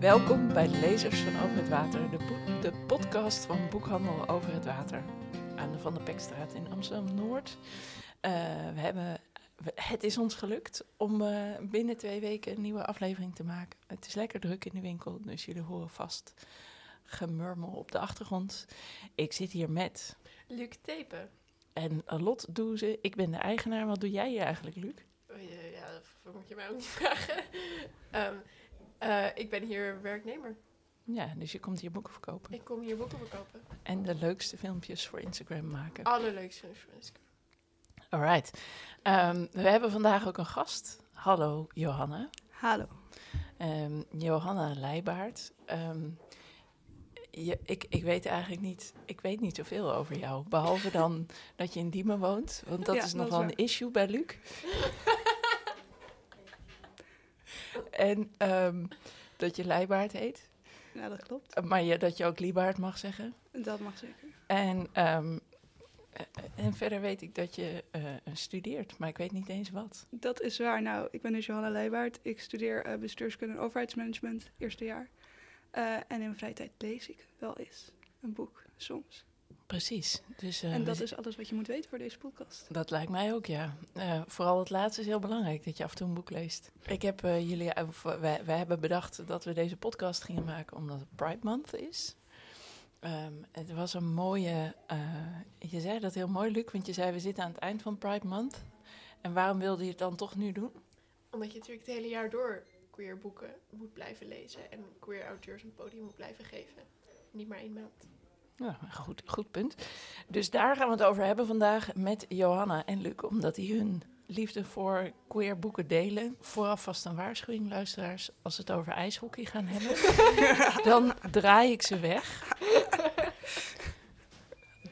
Welkom bij Lezers van Over het Water, de, de podcast van Boekhandel Over het Water aan de Van der Pekstraat in Amsterdam-Noord. Eh, we hebben, het is ons gelukt om eh, binnen twee weken een nieuwe aflevering te maken. Het is lekker druk in de winkel, dus jullie horen vast gemurmel op de achtergrond. Ik zit hier met Luc Tepen. en Lot Doeze. Ik ben de eigenaar. Wat doe jij hier eigenlijk, Luc? Oh, ja, dat moet je mij ook niet vragen. Ehm, eh, ik ben hier werknemer. Ja, dus je komt hier boeken verkopen. Ik kom hier boeken verkopen. En de leukste filmpjes voor Instagram maken. Allerleukste influencer. Alright. Ehm, we hebben vandaag ook een gast. Hallo Johanna. Hallo. Ehm, Johanna Leijbaard. Ehm, je, ik, ik weet eigenlijk niet, ik weet niet zoveel over jou. Behalve dan dat je in Diemen woont. Want dat Ja, is dat nog is wel een issue bij Luc. en ehm, dat je Leijbaard heet. Ja, dat klopt. Maar je, dat je ook Liebaard mag zeggen. Dat mag zeker. En, ehm, eh, en verder weet ik dat je eh, studeert, maar ik weet niet eens wat. Dat is waar. Nou, ik ben dus Johanna Leijwaard. Ik studeer eh, bestuurskunde en overheidsmanagement, eerste jaar. En in mijn vrije tijd lees ik wel eens een boek, soms. Precies. Dus, eh, en dat zi- is alles wat je moet weten voor deze podcast. dat lijkt mij ook, ja. Eh, vooral het laatste is heel belangrijk, dat je af en toe een boek leest. Ik heb eh, jullie, of, wij, wij hebben bedacht dat we deze podcast gingen maken omdat het Pride Month is. Ehm, het was een mooie, eh, je zei dat heel mooi, Luc, want je zei we zitten aan het eind van Pride Month. En waarom wilde je het dan toch nu doen? Omdat je natuurlijk het hele jaar door queer boeken moet blijven lezen. En queer auteurs een podium moet blijven geven. Niet maar één maand. Ja, goed, goed punt. Dus daar gaan we het over hebben vandaag met Johanna en Luc, omdat die hun liefde voor queer boeken delen. Vooraf vast een waarschuwing, luisteraars. Als we het over ijshockey gaan hebben, dan draai ik ze weg.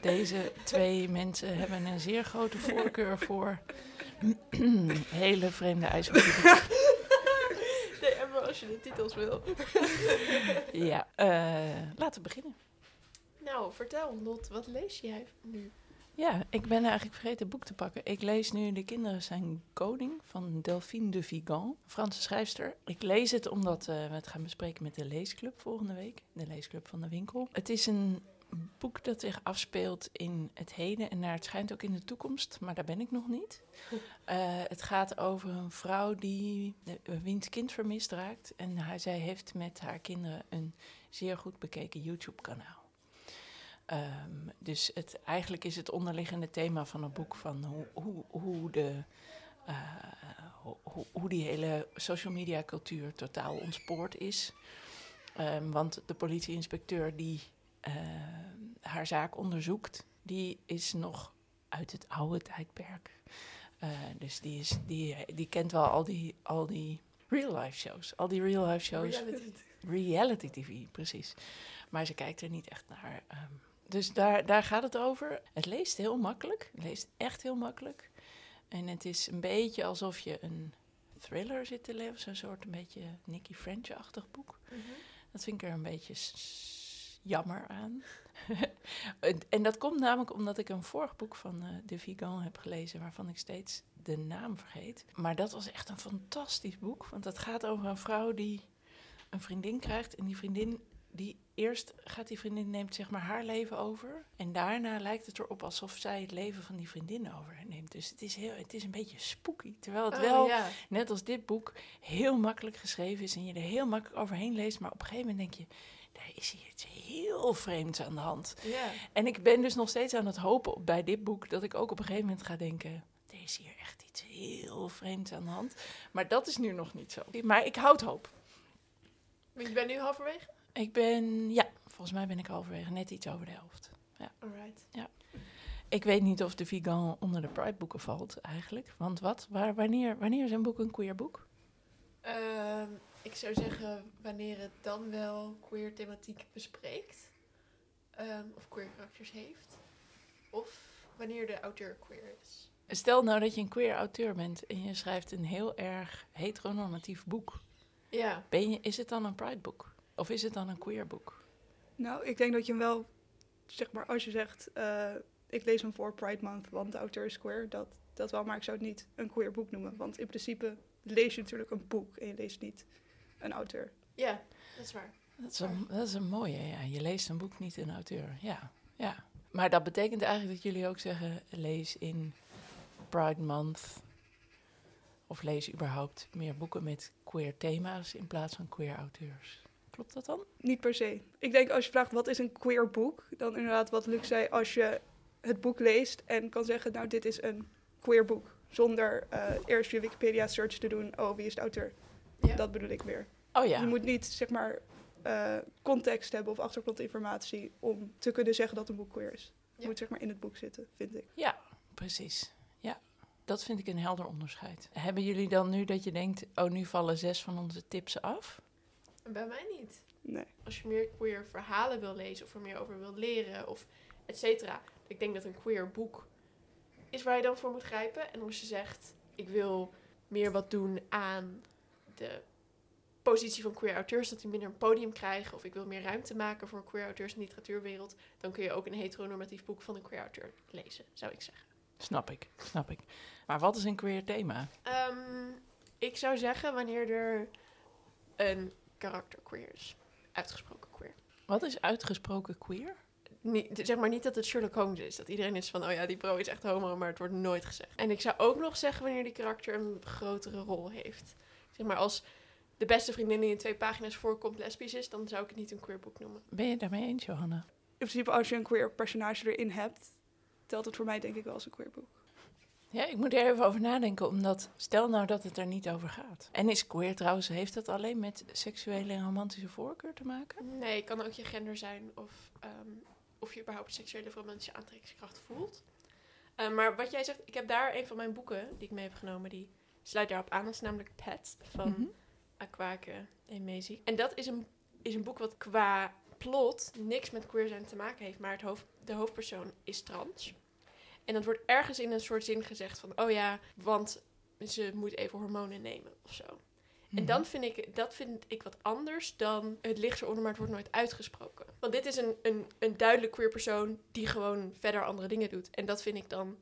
Deze twee mensen hebben een zeer grote voorkeur voor hele vreemde ijshockey. Nee, maar als je de titels wil. Ja, eh, laten we beginnen. Nou, vertel Lot, wat lees jij nu? Ja, ik ben eigenlijk vergeten het boek te pakken. Ik lees nu De Kinderen zijn koning van Delphine de Vigan, Franse schrijfster. Ik lees het omdat eh, we het gaan bespreken met de leesclub volgende week. De leesclub van de winkel. Het is een boek dat zich afspeelt in het heden en naar het schijnt ook in de toekomst, maar daar ben ik nog niet. Eh, het gaat over een vrouw die eh, wiens kind vermist raakt en hij, zij heeft met haar kinderen een zeer goed bekeken YouTube-kanaal. Ehm, dus het, eigenlijk is het onderliggende thema van het boek van hoe, hoe, hoe, de, eh, hoe, hoe- die hele social media cultuur totaal ontspoord is. Ehm, want de politieinspecteur die eh, haar zaak onderzoekt, die is nog uit het oude tijdperk. Eh, dus die, is, die, die kent wel al die, al die real-life shows. Al die real-life shows. Reality. Reality TV, precies. Maar ze kijkt er niet echt naar. ehm. Dus daar, daar gaat het over. Het leest heel makkelijk. Het leest echt heel makkelijk. En het is een beetje alsof je een thriller zit te lezen. Zo'n soort een beetje Nicky French-achtig boek. Mhm. Dat vind ik er een beetje jammer aan. en, en dat komt namelijk omdat ik een vorig boek van eh, De Vigan heb gelezen, waarvan ik steeds de naam vergeet. Maar dat was echt een fantastisch boek, want het gaat over een vrouw die een vriendin krijgt. En die vriendin, die eerst gaat die vriendin, neemt zeg maar haar leven over. En daarna lijkt het erop alsof zij het leven van die vriendin overneemt. Dus het is, heel, het is een beetje spooky. Terwijl het Oh, wel ja. net als dit boek, heel makkelijk geschreven is en je er heel makkelijk overheen leest. Maar op een gegeven moment denk je, er is hier iets heel vreemds aan de hand. ja. En ik ben dus nog steeds aan het hopen op, bij dit boek dat ik ook op een gegeven moment ga denken, er is hier echt iets heel vreemds aan de hand. Maar dat is nu nog niet zo. Maar ik houd hoop. Je bent nu halverwege? Ik ben, ja, volgens mij ben ik halverwege net iets over de helft. Alright. Ik weet niet of de Vigan onder de Pride boeken valt eigenlijk. Want wat? Waar, wanneer, wanneer is een boek een queer boek? Ehm, ik zou zeggen wanneer het dan wel queer thematiek bespreekt. ehm, of queer karakters heeft. Of wanneer de auteur queer is. Stel nou dat je een queer auteur bent en je schrijft een heel erg heteronormatief boek. Ja. Ben je, is het dan een Pride boek? Of is het dan een queer boek? Nou, ik denk dat je hem wel, zeg maar, als je zegt, eh, ik lees hem voor Pride Month, want de auteur is queer, dat, dat wel, maar ik zou het niet een queer boek noemen. Want in principe lees je natuurlijk een boek en je leest niet een auteur. Ja, dat is waar. Dat is een, dat is een mooie, ja. Je leest een boek, niet een auteur. Ja, ja. Maar dat betekent eigenlijk dat jullie ook zeggen, lees in Pride Month... of lees überhaupt meer boeken met queer thema's in plaats van queer auteurs. Klopt dat dan? Niet per se. Ik denk als je vraagt wat is een queer boek, dan inderdaad wat Luc zei, als je het boek leest en kan zeggen, nou dit is een queer boek. Zonder eh, eerst je Wikipedia search te doen, oh wie is de auteur? Ja. Dat bedoel ik meer. Oh ja. Je moet niet zeg maar eh, context hebben of achtergrondinformatie om te kunnen zeggen dat een boek queer is. Ja. moet zeg maar in het boek zitten, vind ik. Ja, precies. Ja, dat vind ik een helder onderscheid. Hebben jullie dan nu dat je denkt, oh nu vallen zes van onze tips af? Bij mij niet. Nee. Als je meer queer verhalen wil lezen of er meer over wil leren of et cetera. Ik denk dat een queer boek is waar je dan voor moet grijpen. En als je zegt, ik wil meer wat doen aan de positie van queer auteurs, dat die minder een podium krijgen. Of ik wil meer ruimte maken voor queer auteurs in de literatuurwereld. Dan kun je ook een heteronormatief boek van een queer auteur lezen, zou ik zeggen. Snap ik, snap ik. Maar wat is een queer thema? Ehm, ik zou zeggen wanneer er een karakter queer is. Uitgesproken queer. Wat is uitgesproken queer? Niet, zeg maar niet dat het Sherlock Holmes is. Dat iedereen is van, oh ja, die bro is echt homo, maar het wordt nooit gezegd. En ik zou ook nog zeggen wanneer die karakter een grotere rol heeft. Zeg maar als de beste vriendin die in twee pagina's voorkomt lesbisch is, dan zou ik het niet een queer boek noemen. Ben je het daarmee eens, Johanna? In principe als je een queer personage erin hebt, telt het voor mij denk ik wel als een queer boek. Ja, ik moet er even over nadenken, omdat stel nou dat het er niet over gaat. En is queer trouwens, heeft dat alleen met seksuele en romantische voorkeur te maken? Nee, het kan ook je gender zijn of ehm, of je überhaupt seksuele of romantische aantrekkingskracht voelt. Eh, maar wat jij zegt, ik heb daar een van mijn boeken die ik mee heb genomen, die sluit daarop aan. Dat is namelijk Pet van Mhm. Aquake en Maisie. En dat is een, is een boek wat qua plot niks met queer zijn te maken heeft, maar het hoofd, de hoofdpersoon is trans. En dat wordt ergens in een soort zin gezegd van, oh ja, want ze moet even hormonen nemen of zo. En Mhm. dan vind ik, dat vind ik wat anders dan het ligt eronder, maar het wordt nooit uitgesproken. Want dit is een, een, een duidelijk queer persoon die gewoon verder andere dingen doet. En dat vind ik dan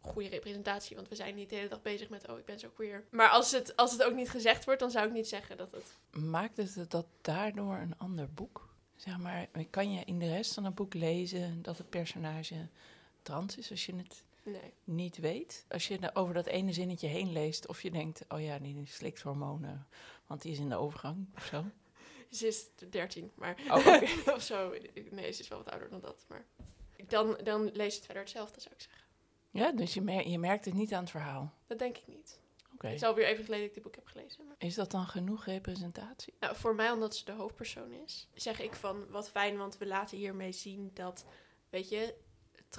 goede representatie, want we zijn niet de hele dag bezig met, oh, ik ben zo queer. Maar als het, als het ook niet gezegd wordt, dan zou ik niet zeggen dat het... Maakt het dat daardoor een ander boek? Zeg maar, kan je in de rest van het boek lezen dat het personage trans is als je het Nee. niet weet? Als je over dat ene zinnetje heen leest of je denkt, oh ja, die slikt hormonen, want die is in de overgang of zo. Ze is 13, maar... Oh, of zo. Nee, ze is wel wat ouder dan dat, maar... Dan, dan lees je het verder hetzelfde, zou ik zeggen. Ja, dus je, mer- je merkt het niet aan het verhaal. Dat denk ik niet. Oké. Het is alweer even geleden dat ik dit boek heb gelezen. Maar... Is dat dan genoeg representatie? Nou, voor mij, omdat ze de hoofdpersoon is, zeg ik van wat fijn, want we laten hiermee zien dat, weet je,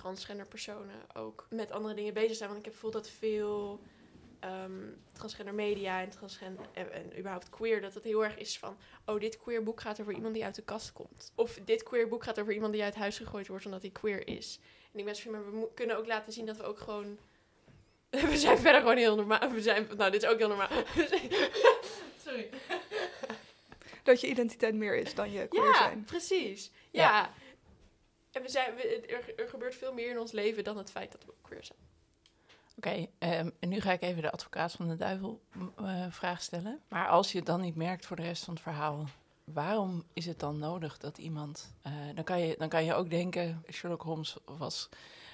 transgender personen ook met andere dingen bezig zijn. Want ik heb het gevoel dat veel ehm, transgender media en transgender en, en überhaupt queer, dat het heel erg is van, oh, dit queer boek gaat over iemand die uit de kast komt. Of dit queer boek gaat over iemand die uit huis gegooid wordt omdat hij queer is. En ik ben van, maar we kunnen ook laten zien dat we ook gewoon. We zijn verder gewoon heel normaal. We zijn, nou, dit is ook heel normaal. Sorry. Dat je identiteit meer is dan je queer Ja, zijn. precies. Ja. Ja. En we zijn, we, er, er gebeurt veel meer in ons leven dan het feit dat we queer zijn. Oké, ehm, en nu ga ik even de advocaat van de duivel eh, vraag stellen. Maar als je het dan niet merkt voor de rest van het verhaal, waarom is het dan nodig dat iemand... eh, dan, kan je, dan kan je ook denken, Sherlock Holmes was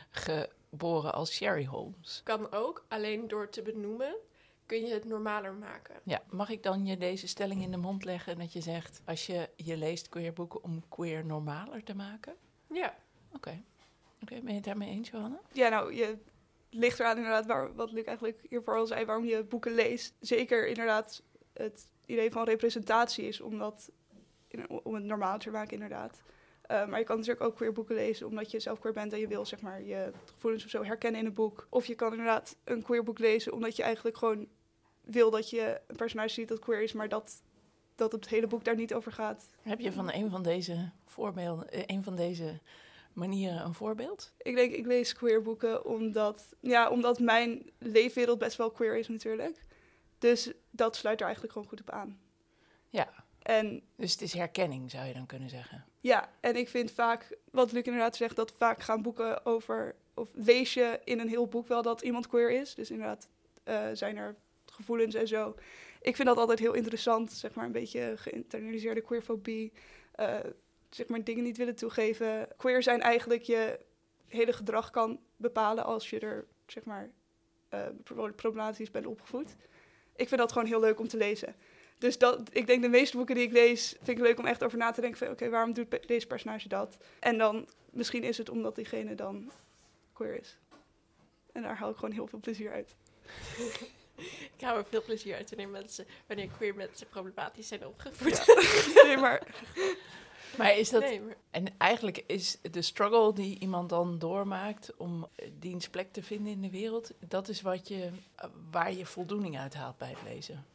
geboren als Sherry Holmes. Kan ook, alleen door te benoemen kun je het normaler maken. Ja, mag ik dan je deze stelling in de mond leggen dat je zegt... als je, je leest queer boeken om queer normaler te maken? Ja. Oké. Oké, ben je het daarmee eens, Johanna? Ja, nou, je ligt eraan inderdaad waar, wat Luc eigenlijk hiervoor al zei, waarom je boeken leest. Zeker inderdaad het idee van representatie is om, dat, in- om het normaal te maken inderdaad. Eh, maar je kan natuurlijk ook queer boeken lezen omdat je zelf queer bent en je wil zeg maar je gevoelens of zo herkennen in een boek. Of je kan inderdaad een queer boek lezen omdat je eigenlijk gewoon wil dat je een personage ziet dat queer is, maar dat, dat het hele boek daar niet over gaat. Heb je van een van deze voorbeelden, eh, een van deze manieren een voorbeeld? Ik denk, ik lees queer boeken omdat, ja, omdat mijn leefwereld best wel queer is natuurlijk. Dus dat sluit er eigenlijk gewoon goed op aan. Ja. En Dus het is herkenning, zou je dan kunnen zeggen. ja, en ik vind vaak, wat Luc inderdaad zegt, dat vaak gaan boeken over, of lees je in een heel boek wel dat iemand queer is. Dus inderdaad eh, zijn er gevoelens en zo. Ik vind dat altijd heel interessant, zeg maar een beetje geïnternaliseerde queerfobie. eh, zeg maar dingen niet willen toegeven. Queer zijn eigenlijk je hele gedrag kan bepalen als je er, zeg maar, eh, pro- problematisch bent opgevoed. Ik vind dat gewoon heel leuk om te lezen. Dus dat, ik denk de meeste boeken die ik lees, vind ik leuk om echt over na te denken oké, waarom doet deze personage dat? En dan, misschien is het omdat diegene dan queer is. En daar haal ik gewoon heel veel plezier uit. Ik hou er veel plezier uit wanneer, mensen, wanneer queer mensen problematisch zijn opgevoed. Nee, maar Maar is dat... Nee, maar En eigenlijk is de struggle die iemand dan doormaakt om diens plek te vinden in de wereld, dat is wat je, waar je voldoening uit haalt bij het lezen.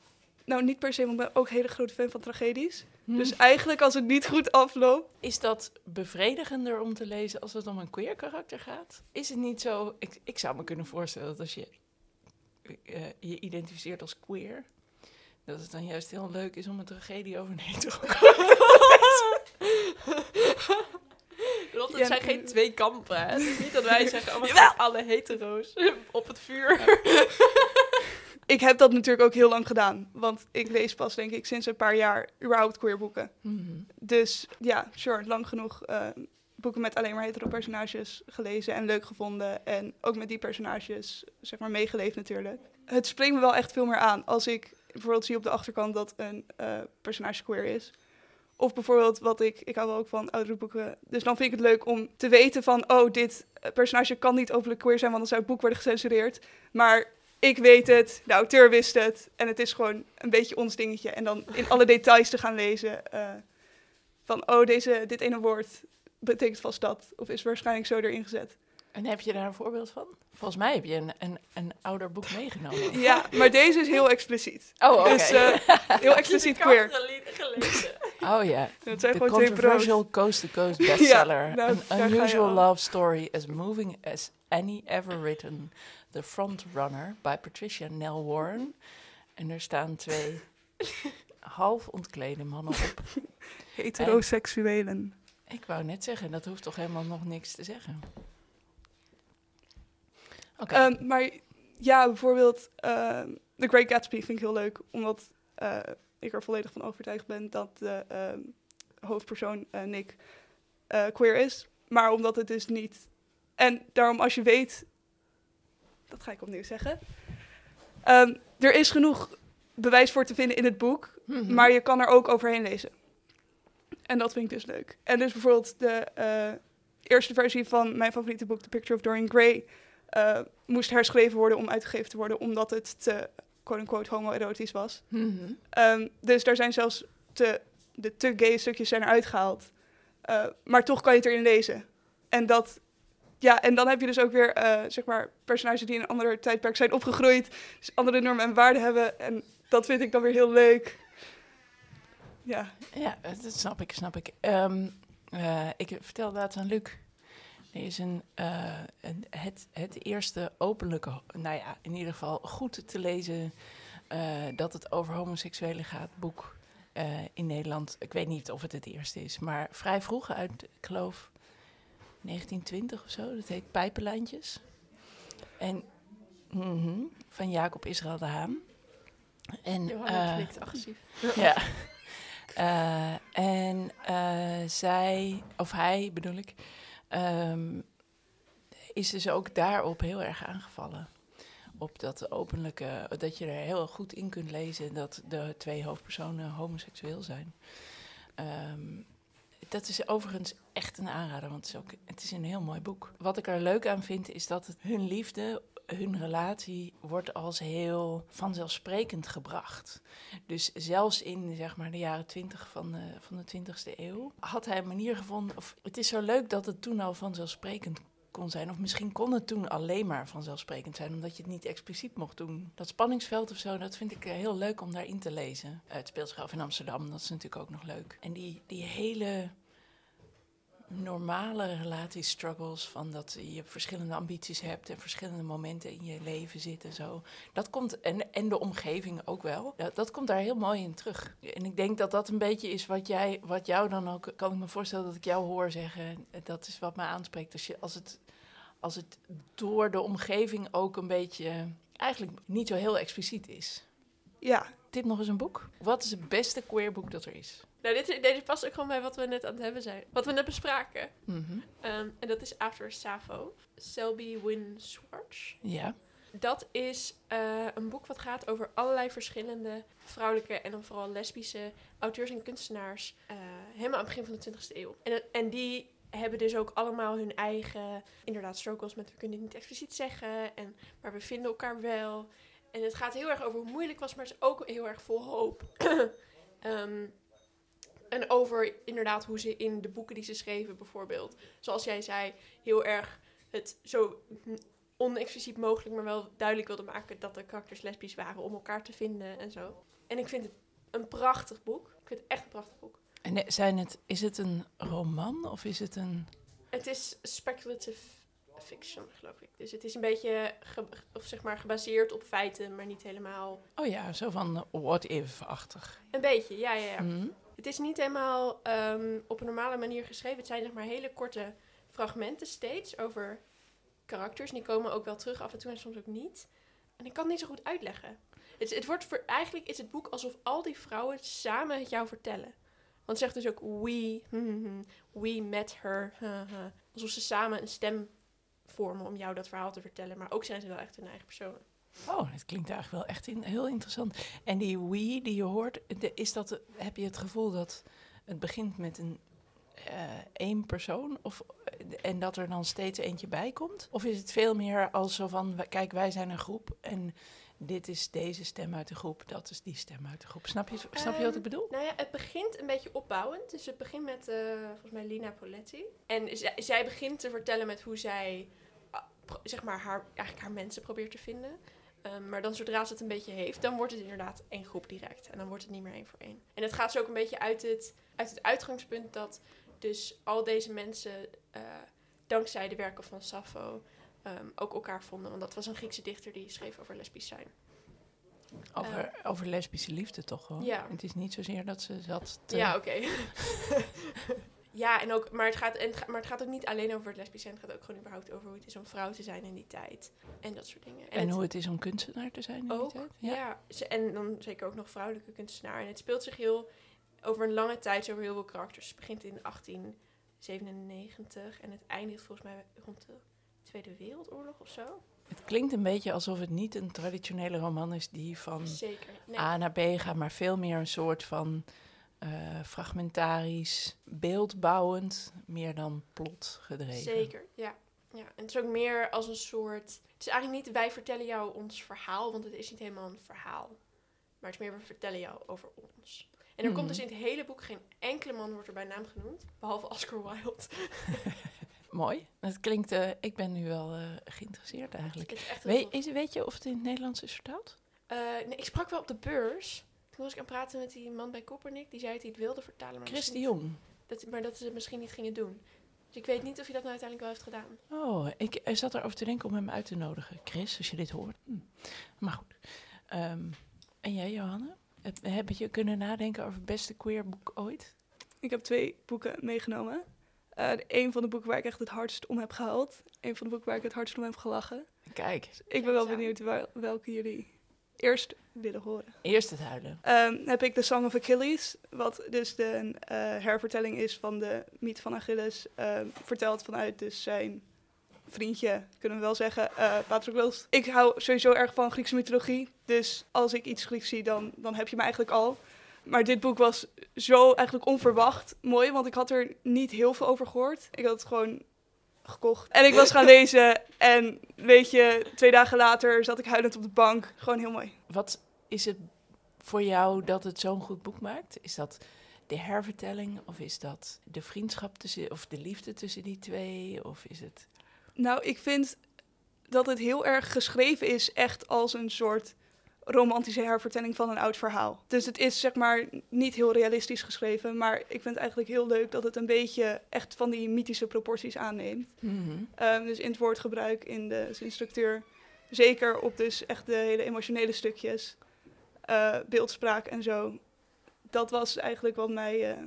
nou niet per se, want ik ben ook een hele grote fan van tragedies. Dus Dus eigenlijk als het niet goed afloopt, is dat bevredigender om te lezen als het om een queer karakter gaat? Is het niet zo? Ik, ik zou me kunnen voorstellen dat als je eh, je identificeert als queer, dat het dan juist heel leuk is om een tragedie over een hetero Want het Ja, zijn geen twee kampen. hè. Het is niet dat wij zeggen, oh, alle hetero's op het vuur. ik heb dat natuurlijk ook heel lang gedaan. Want ik lees pas, denk ik, sinds een paar jaar überhaupt queer boeken. Mhm. Dus ja, sure, lang genoeg eh, boeken met alleen maar hetero personages gelezen en leuk gevonden. En ook met die personages, zeg maar, meegeleefd natuurlijk. Het springt me wel echt veel meer aan als ik bijvoorbeeld zie op de achterkant dat een eh, personage queer is. Of bijvoorbeeld wat ik, ik hou wel ook van oudere boeken. Dus dan vind ik het leuk om te weten van, oh, dit eh, personage kan niet openlijk queer zijn, want dan zou het boek worden gecensureerd. Maar ik weet het, de auteur wist het. En het is gewoon een beetje ons dingetje. En dan in alle details te gaan lezen. eh, van, oh, deze, dit ene woord betekent vast dat. Of is waarschijnlijk zo erin gezet. En heb je daar een voorbeeld van? Volgens mij heb je een, een, een ouder boek meegenomen. Ja, maar deze is heel expliciet. Oh, oké. Dus eh, heel expliciet queer. Gelezen. oh ja. Dat zijn De gewoon twee controversial coast-to-coast bestseller. nou, An daar ga je unusual al. love story as moving as any ever written. The Frontrunner by Patricia Nell Warren. En er staan twee half ontklede mannen op. Heteroseksuelen. Ik wou net zeggen, dat hoeft toch helemaal nog niks te zeggen. Oké. Ehm, maar ja, bijvoorbeeld ehm, The Great Gatsby vind ik heel leuk. Omdat eh, ik er volledig van overtuigd ben dat de ehm, hoofdpersoon eh, Nick eh, queer is. Maar omdat het dus niet... En daarom als je weet... Dat ga ik opnieuw zeggen. Er is genoeg bewijs voor te vinden in het boek. Mhm. Maar je kan er ook overheen lezen. En dat vind ik dus leuk. En dus bijvoorbeeld de eh, eerste versie van mijn favoriete boek, The Picture of Dorian Gray, eh, moest herschreven worden om uitgegeven te worden, omdat het te, quote-unquote, homoerotisch was. Mhm. Ehm, dus daar zijn zelfs te, de te gay stukjes zijn eruit gehaald. Eh, maar toch kan je het erin lezen. En dat... Ja, en dan heb je dus ook weer, zeg maar, personages die in een ander tijdperk zijn opgegroeid. Dus andere normen en waarden hebben. En dat vind ik dan weer heel leuk. Ja, Ja, dat snap ik, snap ik. Ehm, eh, ik vertelde laatst aan Luc. Er is een, eh, een, het, het eerste openlijke, nou ja, in ieder geval goed te lezen eh, dat het over homoseksuelen gaat, boek eh, in Nederland. Ik weet niet of het het eerste is, maar vrij vroeg uit, ik geloof, 1920 of zo. Dat heet Pijpenlijntjes. En mhm, van Jacob Israël de Haan. En, Johanna eh, knikt agressief. ja. Eh, en eh, zij, of hij bedoel ik, ehm, is dus ook daarop heel erg aangevallen. Op dat openlijke, dat je er heel goed in kunt lezen dat de twee hoofdpersonen homoseksueel zijn. Ehm, dat is overigens echt een aanrader, want het is, ook, het is een heel mooi boek. Wat ik er leuk aan vind, is dat het hun liefde, hun relatie, wordt als heel vanzelfsprekend gebracht. Dus zelfs in zeg maar, de jaren twintig van de, van de 20e eeuw had hij een manier gevonden. Of, het is zo leuk dat het toen al vanzelfsprekend kon zijn. Of misschien kon het toen alleen maar vanzelfsprekend zijn, omdat je het niet expliciet mocht doen. Dat spanningsveld of zo, dat vind ik eh, heel leuk om daarin te lezen. Eh, het speelt in Amsterdam, dat is natuurlijk ook nog leuk. En die, die hele normale relatiestruggles van dat je verschillende ambities hebt en verschillende momenten in je leven zit en zo. Dat komt, en, en de omgeving ook wel. Dat, dat komt daar heel mooi in terug. En ik denk dat dat een beetje is wat, jij, wat jou dan ook, kan ik me voorstellen dat ik jou hoor zeggen, dat is wat mij aanspreekt. Als, je, als, het, als het door de omgeving ook een beetje, eigenlijk niet zo heel expliciet is. ja, tip nog eens een boek. Wat is het beste queer boek dat er is? Nou, dit, deze past ook gewoon bij wat we net aan het hebben zijn. Wat we net bespraken. Mhm. Ehm, en dat is After Sappho. Selby Wynne Schwartz. Ja. Dat is eh, een boek wat gaat over allerlei verschillende vrouwelijke en dan vooral lesbische auteurs en kunstenaars. eh, helemaal aan het begin van de 20e eeuw. En, en die hebben dus ook allemaal hun eigen, inderdaad, struggles met we kunnen het niet expliciet zeggen. En, maar we vinden elkaar wel. En het gaat heel erg over hoe moeilijk het was, maar het is ook heel erg vol hoop. Ehm, en over inderdaad hoe ze in de boeken die ze schreven bijvoorbeeld, zoals jij zei, heel erg het zo onexpliciet mogelijk, maar wel duidelijk wilde maken dat de karakters lesbisch waren om elkaar te vinden en zo. En ik vind het een prachtig boek. Ik vind het echt een prachtig boek. En eh, zijn het, is het een roman of is het een... Het is speculative fiction, geloof ik. Dus het is een beetje of zeg maar gebaseerd op feiten, maar niet helemaal. Oh ja, zo van eh, what if-achtig. Een beetje, ja, ja, ja. Mhm. Het is niet helemaal ehm, op een normale manier geschreven. Het zijn zeg maar hele korte fragmenten steeds over karakters. Die komen ook wel terug af en toe en soms ook niet. En ik kan het niet zo goed uitleggen. Het, het wordt eigenlijk is het boek alsof al die vrouwen samen het jou vertellen. Want het zegt dus ook we, hmm, hmm, hmm, we met her. Alsof ze samen een stem vormen om jou dat verhaal te vertellen. Maar ook zijn ze wel echt hun eigen personen. Oh, dat klinkt eigenlijk wel echt in, heel interessant. En die we die je hoort, de- is dat, heb je het gevoel dat het begint met een eh, één persoon of, en dat er dan steeds eentje bij komt? Of is het veel meer als zo van, kijk, wij zijn een groep en dit is deze stem uit de groep, dat is die stem uit de groep. Snap je, snap je wat ik Ehm, bedoel? Nou ja, het begint een beetje opbouwend. Dus het begint met, eh, volgens mij, Lina Poletti. En zij, begint te vertellen met hoe zij, ah, zeg maar, haar, eigenlijk haar mensen probeert te vinden. Ehm, maar dan zodra ze het een beetje heeft, dan wordt het inderdaad één groep direct. En dan wordt het niet meer één voor één. En het gaat zo ook een beetje uit het, uit het uitgangspunt dat dus al deze mensen, eh, dankzij de werken van Sappho, ehm, ook elkaar vonden. Want dat was een Griekse dichter die schreef over lesbisch zijn. Over, over lesbische liefde toch gewoon? Ja. Het is niet zozeer dat ze zat te... Ja, oké. ja, en ook, maar, het gaat, en het, maar het gaat ook niet alleen over het lesbisch zijn. Het gaat ook gewoon überhaupt over hoe het is om vrouw te zijn in die tijd. En dat soort dingen. En, het- hoe het is om kunstenaar te zijn in ook, die tijd? ja. en dan zeker ook nog vrouwelijke kunstenaar. En het speelt zich heel over een lange tijd over heel veel karakters. Het begint in 1897 en het eindigt volgens mij rond de Tweede Wereldoorlog of zo. Het klinkt een beetje alsof het niet een traditionele roman is die van Zeker. Nee. A naar B gaat, maar veel meer een soort van eh, fragmentarisch, beeldbouwend, meer dan plot gedreven. Zeker, ja. ja. En het is ook meer als een soort... Het is eigenlijk niet wij vertellen jou ons verhaal, want het is niet helemaal een verhaal. Maar het is meer we vertellen jou over ons. En er komt dus in het hele boek geen enkele man wordt er bij naam genoemd, behalve Oscar Wilde. Mooi. Het klinkt, eh, ik ben nu wel eh, geïnteresseerd eigenlijk. Weet, is, weet je of het in het Nederlands is vertaald? Nee, ik sprak wel op de beurs. Toen was ik aan het praten met die man bij Koppernik. Die zei dat hij het wilde vertalen. Maar, Chris de misschien- Jong. dat, maar dat ze het misschien niet gingen doen. Dus ik weet niet of hij dat nou uiteindelijk wel heeft gedaan. Oh, ik eh, zat erover te denken om hem uit te nodigen. Chris, als je dit hoort. Hm. Maar goed. Ehm, en jij, Johanne? Heb, heb je kunnen nadenken over het beste queer boek ooit? Ik heb twee boeken meegenomen. Eh een van de boeken waar ik echt het hardst om heb gehuild. Een van de boeken waar ik het hardst om heb gelachen. Kijk, Ik ben wel benieuwd wel- welke jullie eerst willen horen. eerst het huilen. Ehm, heb ik The Song of Achilles, wat dus de eh, hervertelling is van de mythe van Achilles, ehm, verteld vanuit dus zijn vriendje, kunnen we wel zeggen, eh Patroclus. Ik hou sowieso erg van Griekse mythologie, dus als ik iets Grieks zie, dan, dan heb je me eigenlijk al. Maar dit boek was zo eigenlijk onverwacht mooi, want ik had er niet heel veel over gehoord. Ik had het gewoon gekocht. En ik was gaan lezen en weet je, twee dagen later zat ik huilend op de bank. Gewoon heel mooi. Wat is het voor jou dat het zo'n goed boek maakt? Is dat de hervertelling of is dat de vriendschap tussen, of de liefde tussen die twee? Of is het... Nou, ik vind dat het heel erg geschreven is, echt als een soort romantische hervertelling van een oud verhaal. Dus het is zeg maar niet heel realistisch geschreven, maar ik vind het eigenlijk heel leuk dat het een beetje echt van die mythische proporties aanneemt. Mhm. Ehm, dus in het woordgebruik, in de zinstructuur, zeker op dus echt de hele emotionele stukjes, eh, beeldspraak en zo. Dat was eigenlijk wat mij, eh,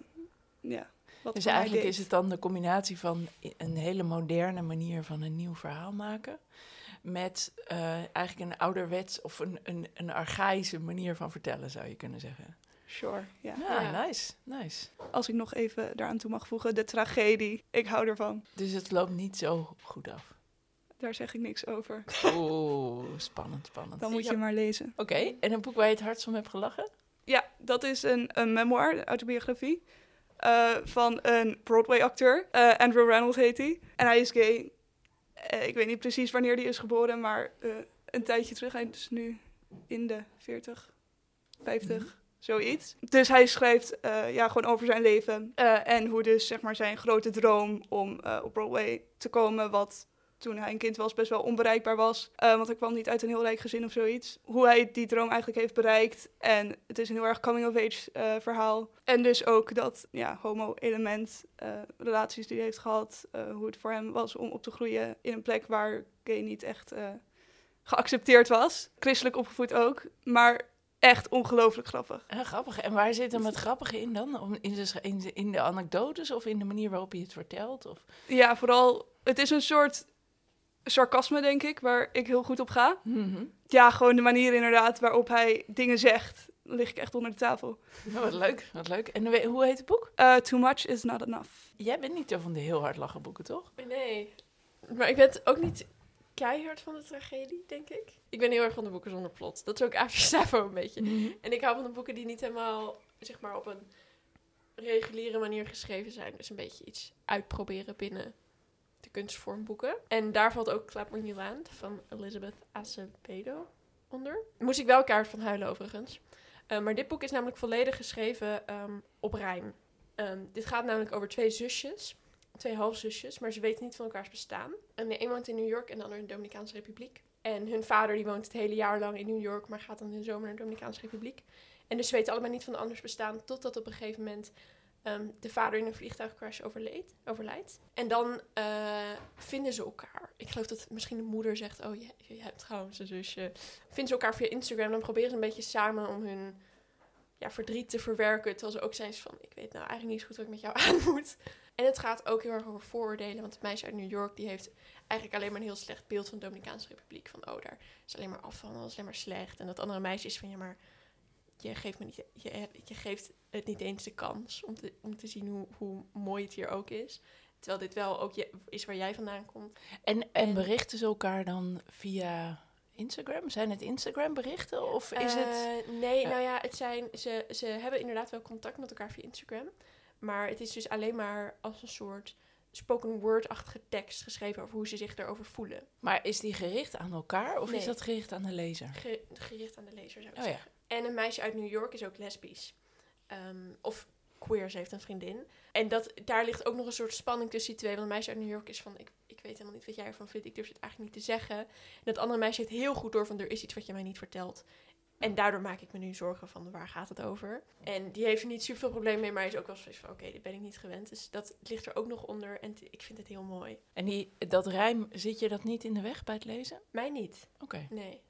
ja, wat Dus eigenlijk is het dan de combinatie van een hele moderne manier van een nieuw verhaal maken. Met eh, eigenlijk een ouderwets of een, een, een archaïsche manier van vertellen, zou je kunnen zeggen. Sure, ja. Ja, Ja. nice, nice. Als ik nog even daaraan toe mag voegen, de tragedie. Ik hou ervan. Dus het loopt niet zo goed af. Daar zeg ik niks over. Oeh, spannend, spannend. Dan moet Ja. je maar lezen. Oké, en een boek waar je het hardst om hebt gelachen? Ja, dat is een, een memoir, een autobiografie. eh, van een Broadway-acteur. Eh, Andrew Reynolds heet hij. En hij is gay. Eh, ik weet niet precies wanneer hij is geboren, maar eh, een tijdje terug. Hij is nu in de 40, 50, Mhm. zoiets. Dus hij schrijft eh, ja, gewoon over zijn leven. en hoe dus zeg maar, zijn grote droom om op Broadway te komen, wat toen hij een kind was best wel onbereikbaar was. Eh, want hij kwam niet uit een heel rijk gezin of zoiets. Hoe hij die droom eigenlijk heeft bereikt. En het is een heel erg coming-of-age eh, verhaal. En dus ook dat ja, homo-element, eh, relaties die hij heeft gehad. eh, hoe het voor hem was om op te groeien in een plek waar gay niet echt geaccepteerd was. Christelijk opgevoed ook. Maar echt ongelooflijk grappig. Eh, grappig. En waar zit hem het grappige in dan? Om in, de, in, de, in de anekdotes of in de manier waarop je het vertelt? Of... Ja, vooral, het is een soort sarcasme, denk ik, waar ik heel goed op ga. Mhm. Ja, gewoon de manier inderdaad waarop hij dingen zegt. Dan lig ik echt onder de tafel. Nou, wat leuk, wat leuk. En hoe heet het boek? Eh, too much is not enough. Jij bent niet zo van de heel hard lachen boeken, toch? Nee. Maar ik ben het ook niet keihard van de tragedie, denk ik. Ik ben heel erg van de boeken zonder plot. Dat is ook Savo een beetje. En ik hou van de boeken die niet helemaal, zeg maar, op een reguliere manier geschreven zijn. Dus een beetje iets uitproberen binnen kunstvormboeken. En daar valt ook Clap When You Land van Elizabeth Acevedo onder. Moest ik wel kaart van huilen overigens. Eh, maar dit boek is namelijk volledig geschreven ehm, op rijm. Ehm, dit gaat namelijk over twee zusjes. Twee halfzusjes, maar ze weten niet van elkaars bestaan. En de een woont in New York en de ander in de Dominicaanse Republiek. En hun vader die woont het hele jaar lang in New York, maar gaat dan in de zomer naar de Dominicaanse Republiek. En dus ze weten allebei niet van de anders bestaan, totdat op een gegeven moment ehm, de vader in een vliegtuigcrash overleed, overlijdt. En dan eh, vinden ze elkaar. Ik geloof dat misschien de moeder zegt, oh, je, hebt trouwens een zusje. Vinden ze elkaar via Instagram, dan proberen ze een beetje samen om hun ja, verdriet te verwerken. Terwijl ze ook zijn van, ik weet nou eigenlijk niet zo goed wat ik met jou aan moet. En het gaat ook heel erg over vooroordelen. Want het meisje uit New York, die heeft eigenlijk alleen maar een heel slecht beeld van de Dominicaanse Republiek. Van, oh, daar is alleen maar afval, dat is alleen maar slecht. En dat andere meisje is van, ja, maar je geeft, me niet, je, je geeft het niet eens de kans om te, om te zien hoe, hoe mooi het hier ook is. Terwijl dit wel ook je, is waar jij vandaan komt. En, en En- berichten ze elkaar dan via Instagram? Zijn het Instagram berichten of is het... Eh, nee, nou ja, het zijn, ze, ze hebben inderdaad wel contact met elkaar via Instagram. Maar het is dus alleen maar als een soort spoken word-achtige tekst geschreven over hoe ze zich erover voelen. Maar is die gericht aan elkaar of is dat gericht aan de lezer? Ge- gericht aan de lezer, zou ik Oh ja. En een meisje uit New York is ook lesbisch. Ehm, of queer, ze heeft een vriendin. En dat, daar ligt ook nog een soort spanning tussen die twee. Want een meisje uit New York is van, ik, ik weet helemaal niet wat jij ervan vindt. Ik durf het eigenlijk niet te zeggen. En dat andere meisje heeft heel goed door van, er is iets wat je mij niet vertelt. En daardoor maak ik me nu zorgen van, waar gaat het over? En die heeft er niet super veel probleem mee, maar is ook wel zoiets van, oké, dit ben ik niet gewend. Dus dat ligt er ook nog onder en ik vind het heel mooi. En die, dat rijm, zit je dat niet in de weg bij het lezen? Mij niet. Oké. Nee.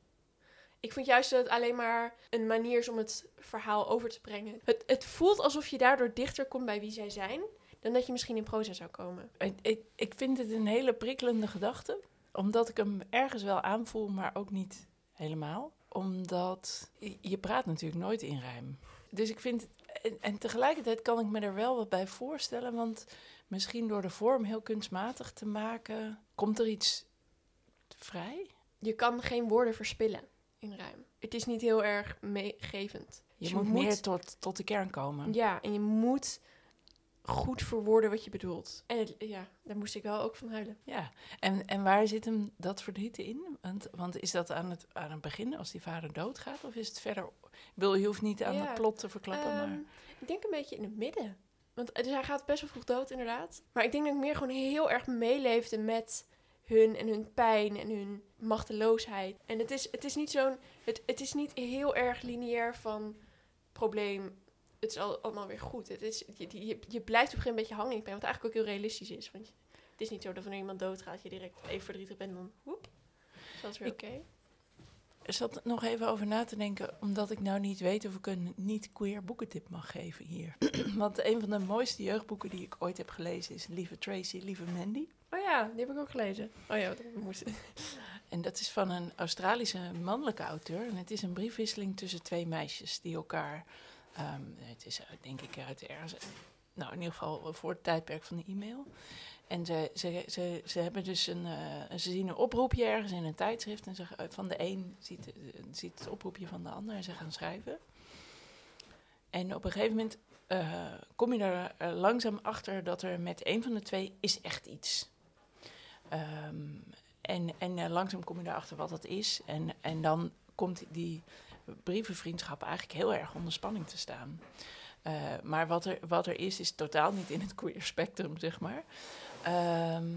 Ik vind juist dat het alleen maar een manier is om het verhaal over te brengen. Het, het voelt alsof je daardoor dichter komt bij wie zij zijn, dan dat je misschien in proza zou komen. Ik, ik, ik vind het een hele prikkelende gedachte. Omdat ik hem ergens wel aanvoel, maar ook niet helemaal. Omdat je- praat natuurlijk nooit in rijm. Dus ik vind... En, en tegelijkertijd kan ik me er wel wat bij voorstellen. Want misschien door de vorm heel kunstmatig te maken... Komt er iets vrij? Je kan geen woorden verspillen in ruim. Het is niet heel erg meegevend. Je, Dus moet, meer tot, tot de kern komen. Ja, en je moet goed verwoorden wat je bedoelt. En het- ja, daar moest ik wel ook van huilen. Ja, en, en waar zit hem dat verdriet in? Want, want is dat aan het, aan het begin, als die vader doodgaat? Of is het verder... Ik bedoel, je hoeft niet aan Ja, het plot te verklappen, Ehm, maar... Ik denk een beetje in het midden. Want dus hij gaat best wel vroeg dood, inderdaad. Maar ik denk dat ik meer gewoon heel erg meeleefde met hun en hun pijn en hun machteloosheid. En het is, het is niet zo'n. Het, het is niet heel erg lineair van probleem. Het is al, allemaal weer goed. Het is, je, je, je blijft op een gegeven moment een beetje hangen in pijn, wat eigenlijk ook heel realistisch is. Want het is niet zo dat wanneer iemand doodgaat, je direct even verdrietig bent en dan woep. Dat is weer oké. Er zat nog even over na te denken, omdat ik nou niet weet of ik een niet-queer boekentip mag geven hier. Want een van de mooiste jeugdboeken die ik ooit heb gelezen is Lieve Tracy, Lieve Mandy. Oh ja, die heb ik ook gelezen. Oh ja, dat moest en dat is van een Australische mannelijke auteur. En het is een briefwisseling tussen twee meisjes die elkaar. ehm, het is denk ik uit ergens. Nou, in ieder geval voor het tijdperk van de e-mail. En ze, ze, ze, ze hebben dus een. eh, ze zien een oproepje ergens in een tijdschrift. En ze, eh, van de een ziet, eh, ziet het oproepje van de ander en ze gaan schrijven. En op een gegeven moment kom je er langzaam achter dat er met een van de twee is echt iets. Ehm, en en langzaam kom je erachter wat dat is. En, en dan komt die brievenvriendschap eigenlijk heel erg onder spanning te staan. Maar wat er, wat er is, is totaal niet in het queer spectrum, zeg maar. Ehm,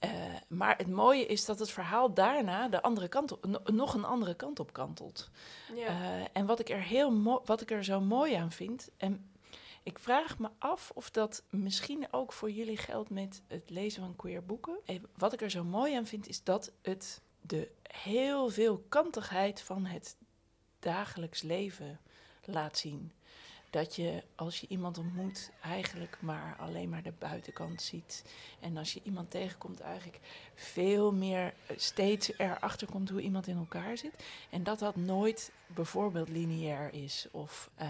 eh, maar het mooie is dat het verhaal daarna de andere kant op, no- nog een andere kant op kantelt. Ja. Eh, en wat ik, er heel wat ik er zo mooi aan vind. En ik vraag me af of dat misschien ook voor jullie geldt met het lezen van queer boeken. Eh, wat ik er zo mooi aan vind, is dat het de heel veel kantigheid van het dagelijks leven laat zien. Dat je als je iemand ontmoet, eigenlijk maar alleen maar de buitenkant ziet. En als je iemand tegenkomt, eigenlijk veel meer eh, steeds erachter komt hoe iemand in elkaar zit. En dat dat nooit bijvoorbeeld lineair is of eh,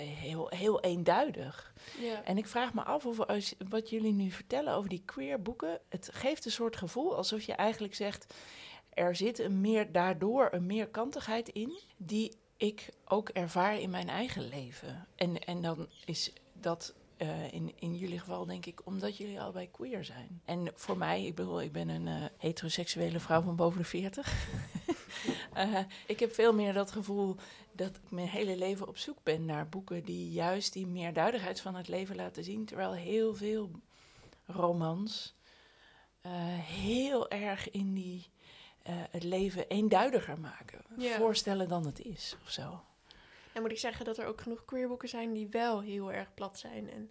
heel, heel eenduidig. ja. En ik vraag me af of als, wat jullie nu vertellen over die queer boeken, het geeft een soort gevoel alsof je eigenlijk zegt, er zit een meer, daardoor een meerkantigheid in die ik ook ervaar in mijn eigen leven. En, en dan is dat eh, in, in jullie geval denk ik omdat jullie allebei queer zijn. En voor mij, ik bedoel, ik ben een eh, heteroseksuele vrouw van boven de 40. Eh, ik heb veel meer dat gevoel dat ik mijn hele leven op zoek ben naar boeken die juist die meerduidigheid van het leven laten zien. Terwijl heel veel romans heel erg in die het leven eenduidiger maken. Ja. Voorstellen dan het is of zo. Dan moet ik zeggen dat er ook genoeg queerboeken zijn die wel heel erg plat zijn. En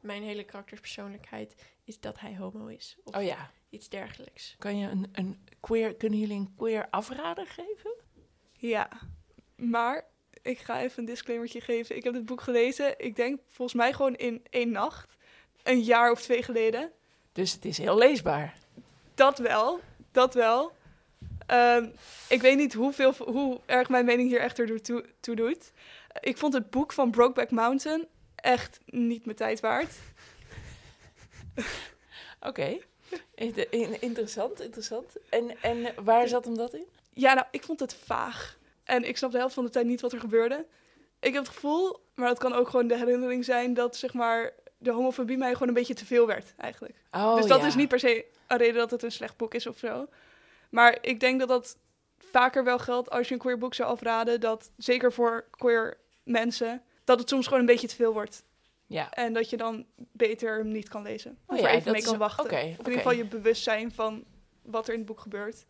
mijn hele karakterspersoonlijkheid is dat hij homo is. Of Oh ja, iets dergelijks. kan je een, een queer, kunnen jullie een queer afrader geven? Ja, maar ik ga even een disclaimertje geven. Ik heb het boek gelezen, ik denk volgens mij gewoon in één nacht. Een jaar of twee geleden. Dus het is heel leesbaar. Dat wel, dat wel. Ehm, ik weet niet hoeveel, hoe erg mijn mening hier echt ertoe toe, toe doet. Ik vond het boek van Brokeback Mountain echt niet mijn tijd waard. Oké, In- in- interessant, interessant. En, en waar zat hem dat in? Ja, nou, ik vond het vaag. En ik snap de helft van de tijd niet wat er gebeurde. Ik heb het gevoel, maar dat kan ook gewoon de herinnering zijn... dat zeg maar de homofobie mij gewoon een beetje te veel werd, eigenlijk. Oh, dus dat ja. is niet per se een reden dat het een slecht boek is of zo. Maar ik denk dat dat vaker wel geldt als je een queer boek zou afraden. Dat zeker voor queer mensen, dat het soms gewoon een beetje te veel wordt. Ja, En dat je dan beter hem niet kan lezen. Oh of ja, er even mee kan wachten. of in ieder geval je bewust zijn van wat er in het boek gebeurt.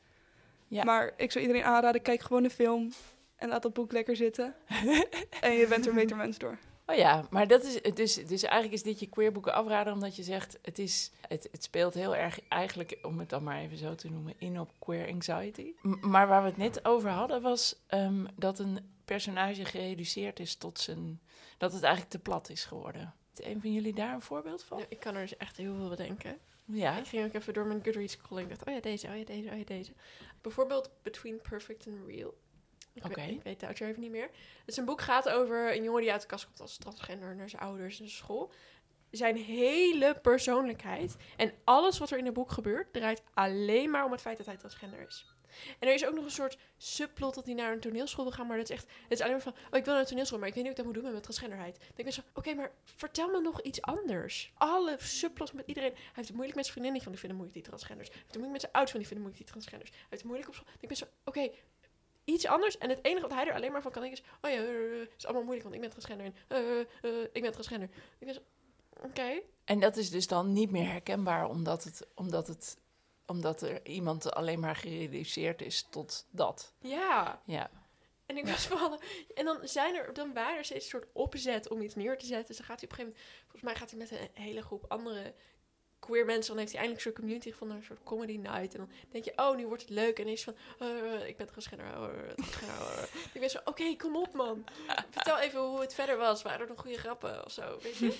Ja. Maar ik zou iedereen aanraden, kijk gewoon de film en laat dat boek lekker zitten. en je bent er een beter mens door. Oh ja, maar dat is dus, dus eigenlijk is dit je queerboeken afraden omdat je zegt het is het, het speelt heel erg eigenlijk om het dan maar even zo te noemen in op queer anxiety. M- maar waar we het net over hadden was ehm, dat een personage gereduceerd is tot zijn dat het eigenlijk te plat is geworden. Is een van jullie daar een voorbeeld van? Ja, ik kan er dus echt heel veel bedenken. Ja. Ik ging ook even door mijn Goodreads scrolling. Ik dacht, oh ja, deze, oh ja, deze, oh ja, deze. Bijvoorbeeld Between Perfect and Real. Ik, Oké. weet, ik weet de auteur even niet meer. Het is een boek gaat over een jongen die uit de kast komt als transgender naar zijn ouders en zijn school. Zijn hele persoonlijkheid en alles wat er in het boek gebeurt, draait alleen maar om het feit dat hij transgender is. En er is ook nog een soort subplot dat hij naar een toneelschool wil gaan, maar dat is echt, het is alleen maar van, oh ik wil naar een toneelschool, maar ik weet niet hoe ik dat moet doen met mijn transgenderheid. Dan denk ik zo, oké, maar vertel me nog iets anders. Alle subplots met iedereen. Hij heeft het moeilijk met zijn vriendinnen, van die vinden moeilijk die transgenders. Hij heeft het moeilijk met zijn ouders, van die vinden moeilijk die transgenders. Hij heeft het moeilijk op school. Ik ben zo, oké, iets anders. En het enige wat hij er alleen maar van kan denken is, oh ja, eh, het is allemaal moeilijk, want ik ben transgender. En, eh, ik ben transgender. Ik zo, oké. En dat is dus dan niet meer herkenbaar omdat het omdat het omdat er iemand alleen maar gereduceerd is tot dat. Ja. Ja. En ik was van, en dan zijn er, dan waren er steeds een soort opzet om iets neer te zetten. Dus dan gaat hij op een gegeven moment, volgens mij gaat hij met een hele groep andere queer mensen, dan heeft hij eindelijk soort community gevonden, een soort comedy night. En dan denk je, oh, nu wordt het leuk. En is van, eh, ik ben transgender. Uh. Ik ben zo, oké, kom op man. Vertel even hoe het verder was. Waren er nog goede grappen of zo, weet je?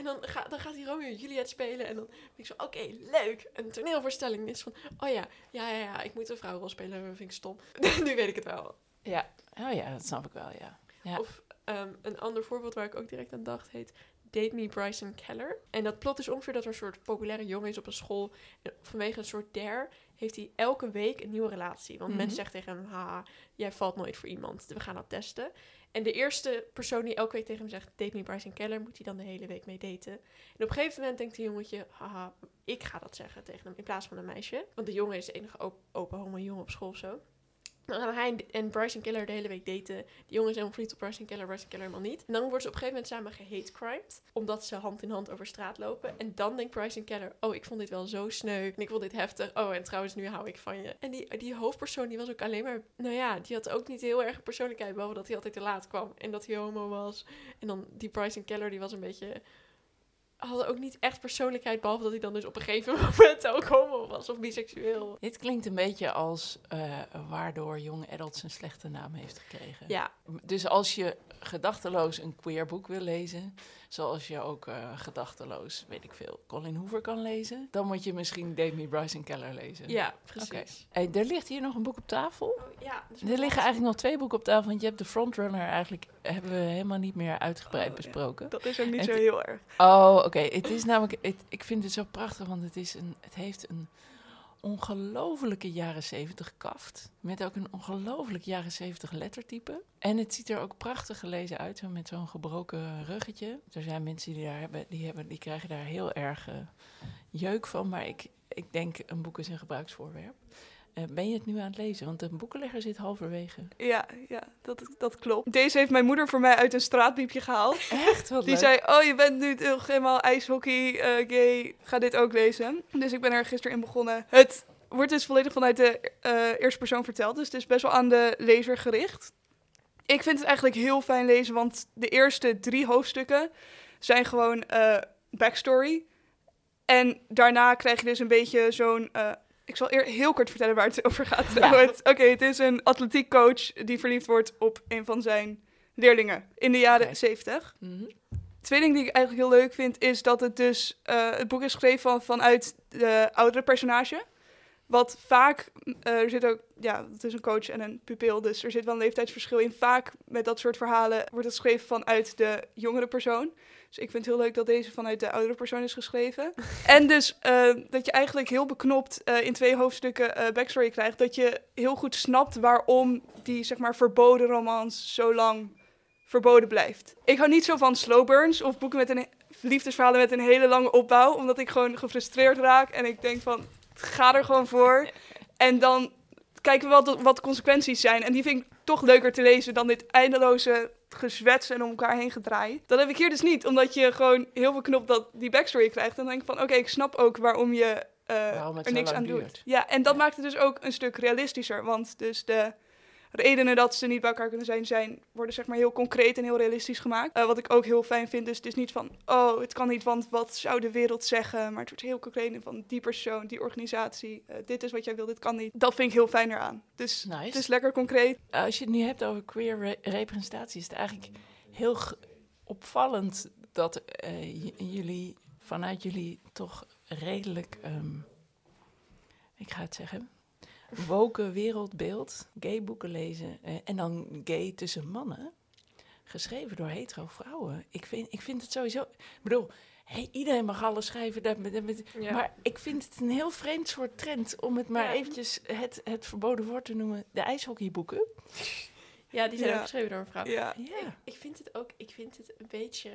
En dan, ga, dan gaat hij Romeo en Juliet spelen. En dan denk ik zo, oké, leuk. Een toneelvoorstelling is van, oh ja, ja, ja, ja, ik moet een vrouwenrol spelen. Dat vind ik stom. nu weet ik het wel. Ja, oh ja, dat snap ik wel, ja. Ja. Of ehm, een ander voorbeeld waar ik ook direct aan dacht, heet Date Me Bryson Keller. En dat plot is ongeveer dat er een soort populaire jongen is op een school. En vanwege een soort dare heeft hij elke week een nieuwe relatie. Want Mhm. mensen zeggen tegen hem, haha, jij valt nooit voor iemand. We gaan dat testen. En de eerste persoon die elke week tegen hem zegt, date me Bryson Keller, moet hij dan de hele week mee daten. En op een gegeven moment denkt een jongetje, haha, ik ga dat zeggen tegen hem in plaats van een meisje. Want de jongen is de enige op- open homo jongen op school of zo. Dan hij en Bryson Keller de hele week daten. Die jongen is helemaal verliefd op Bryson Keller, Bryson Keller helemaal niet. En dan worden ze op een gegeven moment samen gehatecrimed. Omdat ze hand in hand over straat lopen. En dan denkt Bryson Keller, oh, ik vond dit wel zo sneu. En ik vond dit heftig. Oh, en trouwens, nu hou ik van je. En die, die hoofdpersoon, die was ook alleen maar... Nou ja, die had ook niet heel erg persoonlijkheid. Behalve dat hij altijd te laat kwam. En dat hij homo was. En dan die Bryson Keller, die was een beetje... Had ook niet echt persoonlijkheid. Behalve dat hij dan dus op een gegeven moment ook homo was. Of biseksueel. Dit klinkt een beetje als eh, waardoor Young Adults een slechte naam heeft gekregen. Ja, Dus als je gedachteloos een queer boek wil lezen, zoals je ook eh, gedachteloos, weet ik veel, Colin Hoover kan lezen, dan moet je misschien Demi Bryson Keller lezen. ja, precies. Hey, er ligt hier nog een boek op tafel. Oh, ja, Er liggen eigenlijk nog twee boeken op tafel, want je hebt de Frontrunner eigenlijk, hebben we helemaal niet meer uitgebreid Oh, ja. besproken. Dat is ook niet zo heel erg. Oh, oké. Het is namelijk, het- ik vind het zo prachtig, want het, is een, het heeft een ongelofelijke jaren zeventig kaft. Met ook een ongelooflijk jaren zeventig lettertype. En het ziet er ook prachtig gelezen uit, met zo'n gebroken ruggetje. Er zijn mensen die daar hebben, die, hebben, die krijgen daar heel erg eh, jeuk van. Maar ik, ik denk, een boek is een gebruiksvoorwerp. Eh, ben je het nu aan het lezen? Want de boekenlegger zit halverwege. Ja, ja dat, dat klopt. Deze heeft mijn moeder voor mij uit een straatbiepje gehaald. Echt? Wat Die leuk. zei, oh, je bent nu helemaal ijshockey, eh, gay, ga dit ook lezen. Dus ik ben er gisteren in begonnen. Het wordt dus volledig vanuit de eh, eerste persoon verteld, dus het is best wel aan de lezer gericht. Ik vind het eigenlijk heel fijn lezen, want de eerste drie hoofdstukken zijn gewoon backstory. En daarna krijg je dus een beetje zo'n... ik zal eer heel kort vertellen waar het over gaat. Oké, het is een atletiekcoach die verliefd wordt op een van zijn leerlingen in de jaren Oké. 70. 70. Mhm. Tweede ding die ik eigenlijk heel leuk vind, is dat het dus... eh, het boek is geschreven van, vanuit de oudere personage. Wat vaak... eh, er zit ook... Ja, het is een coach en een pupil, dus er zit wel een leeftijdsverschil in. Vaak met dat soort verhalen wordt het geschreven vanuit de jongere persoon. Dus ik vind het heel leuk dat deze vanuit de oudere persoon is geschreven. en dus eh, dat je eigenlijk heel beknopt eh, in twee hoofdstukken eh, backstory krijgt. Dat je heel goed snapt waarom die, zeg maar, verboden romans zo lang verboden blijft. Ik hou niet zo van slow burns of boeken met een liefdesverhalen met een hele lange opbouw, omdat ik gewoon gefrustreerd raak en ik denk van, ga er gewoon voor. En dan kijken we wat, wat de consequenties zijn. En die vind ik toch leuker te lezen dan dit eindeloze gezwets en om elkaar heen gedraai. Dat heb ik hier dus niet, omdat je gewoon heel veel knop dat die backstory krijgt. En dan denk ik van, oké, ik snap ook waarom je eh, Waarom er niks aan doet. Ja, en dat Ja. maakt het dus ook een stuk realistischer, want dus de redenen dat ze niet bij elkaar kunnen zijn, zijn worden zeg maar heel concreet en heel realistisch gemaakt. Eh, wat ik ook heel fijn vind, dus het is niet van, oh, het kan niet, want wat zou de wereld zeggen? Maar het wordt heel concreet van die persoon, die organisatie, eh, dit is wat jij wil, dit kan niet. Dat vind ik heel fijn eraan. Dus Nice. het is lekker concreet. Als je het nu hebt over queer re- representatie, is het eigenlijk heel opvallend dat eh, jullie vanuit jullie toch redelijk, ehm, ik ga het zeggen, woke wereldbeeld, gay boeken lezen eh, en dan gay tussen mannen, geschreven door hetero vrouwen. Ik vind, ik vind het sowieso, ik bedoel, hey, iedereen mag alles schrijven, dat, Ja. maar ik vind het een heel vreemd soort trend om het maar Ja. eventjes het, het verboden woord te noemen, de ijshockeyboeken. ja, die zijn Ja. ook geschreven door een vrouw. Ja. Ja. Ik vind het ook, ik vind het een beetje...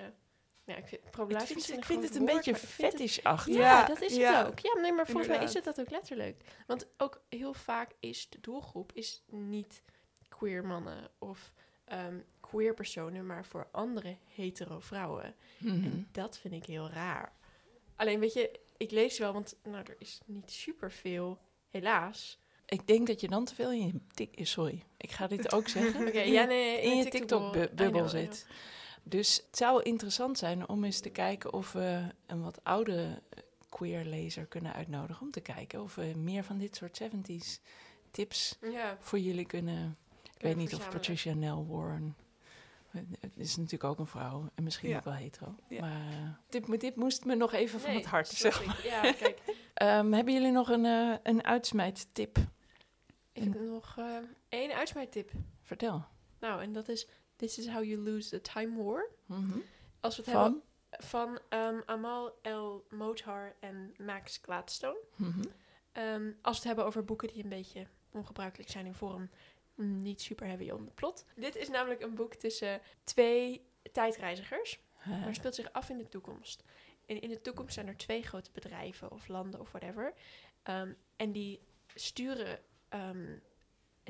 Ja, ik vind, Ik vind, ik het een woord, beetje fetishachtig. Ja, Ja, dat is ja. het ook. Ja, nee, maar volgens mij is het dat ook letterlijk. Want ook heel vaak is de doelgroep is niet queer mannen of ehm, queer personen, maar voor andere hetero vrouwen. Mhm. En dat vind ik heel raar. Alleen weet je, ik lees wel, want nou, er is niet superveel, helaas. Ik denk dat je dan te veel in je Sorry, ik ga dit ook zeggen. Oké, ja, nee, in je TikTok-bubbel, TikTok-bubbel I know, I zit. Dus het zou interessant zijn om eens te kijken of we een wat oude eh, queer lezer kunnen uitnodigen. Om te kijken of we meer van dit soort 70s tips. Ja, voor jullie kunnen... Ik weet niet of. Patricia Nell Warren Het is natuurlijk ook een vrouw en misschien Ja. ook wel hetero. Ja. Maar eh, dit, moet- dit moest me nog even van het hart, zeg maar. Ja, kijk. Ehm, hebben jullie nog een, eh een uitsmijttip? Ik heb nog eh, één uitsmijttip. Vertel. Nou, en dat is This is how you lose the time war. Mhm. Als we het hebben Van? van ehm, Amal El Motar en Max Gladstone. Mhm. Ehm, als we het hebben over boeken die een beetje ongebruikelijk zijn in vorm, niet super heavy on the plot. Dit is namelijk een boek tussen twee tijdreizigers, maar het speelt zich af in de toekomst. En in de toekomst zijn er twee grote bedrijven of landen of whatever. Ehm, en die sturen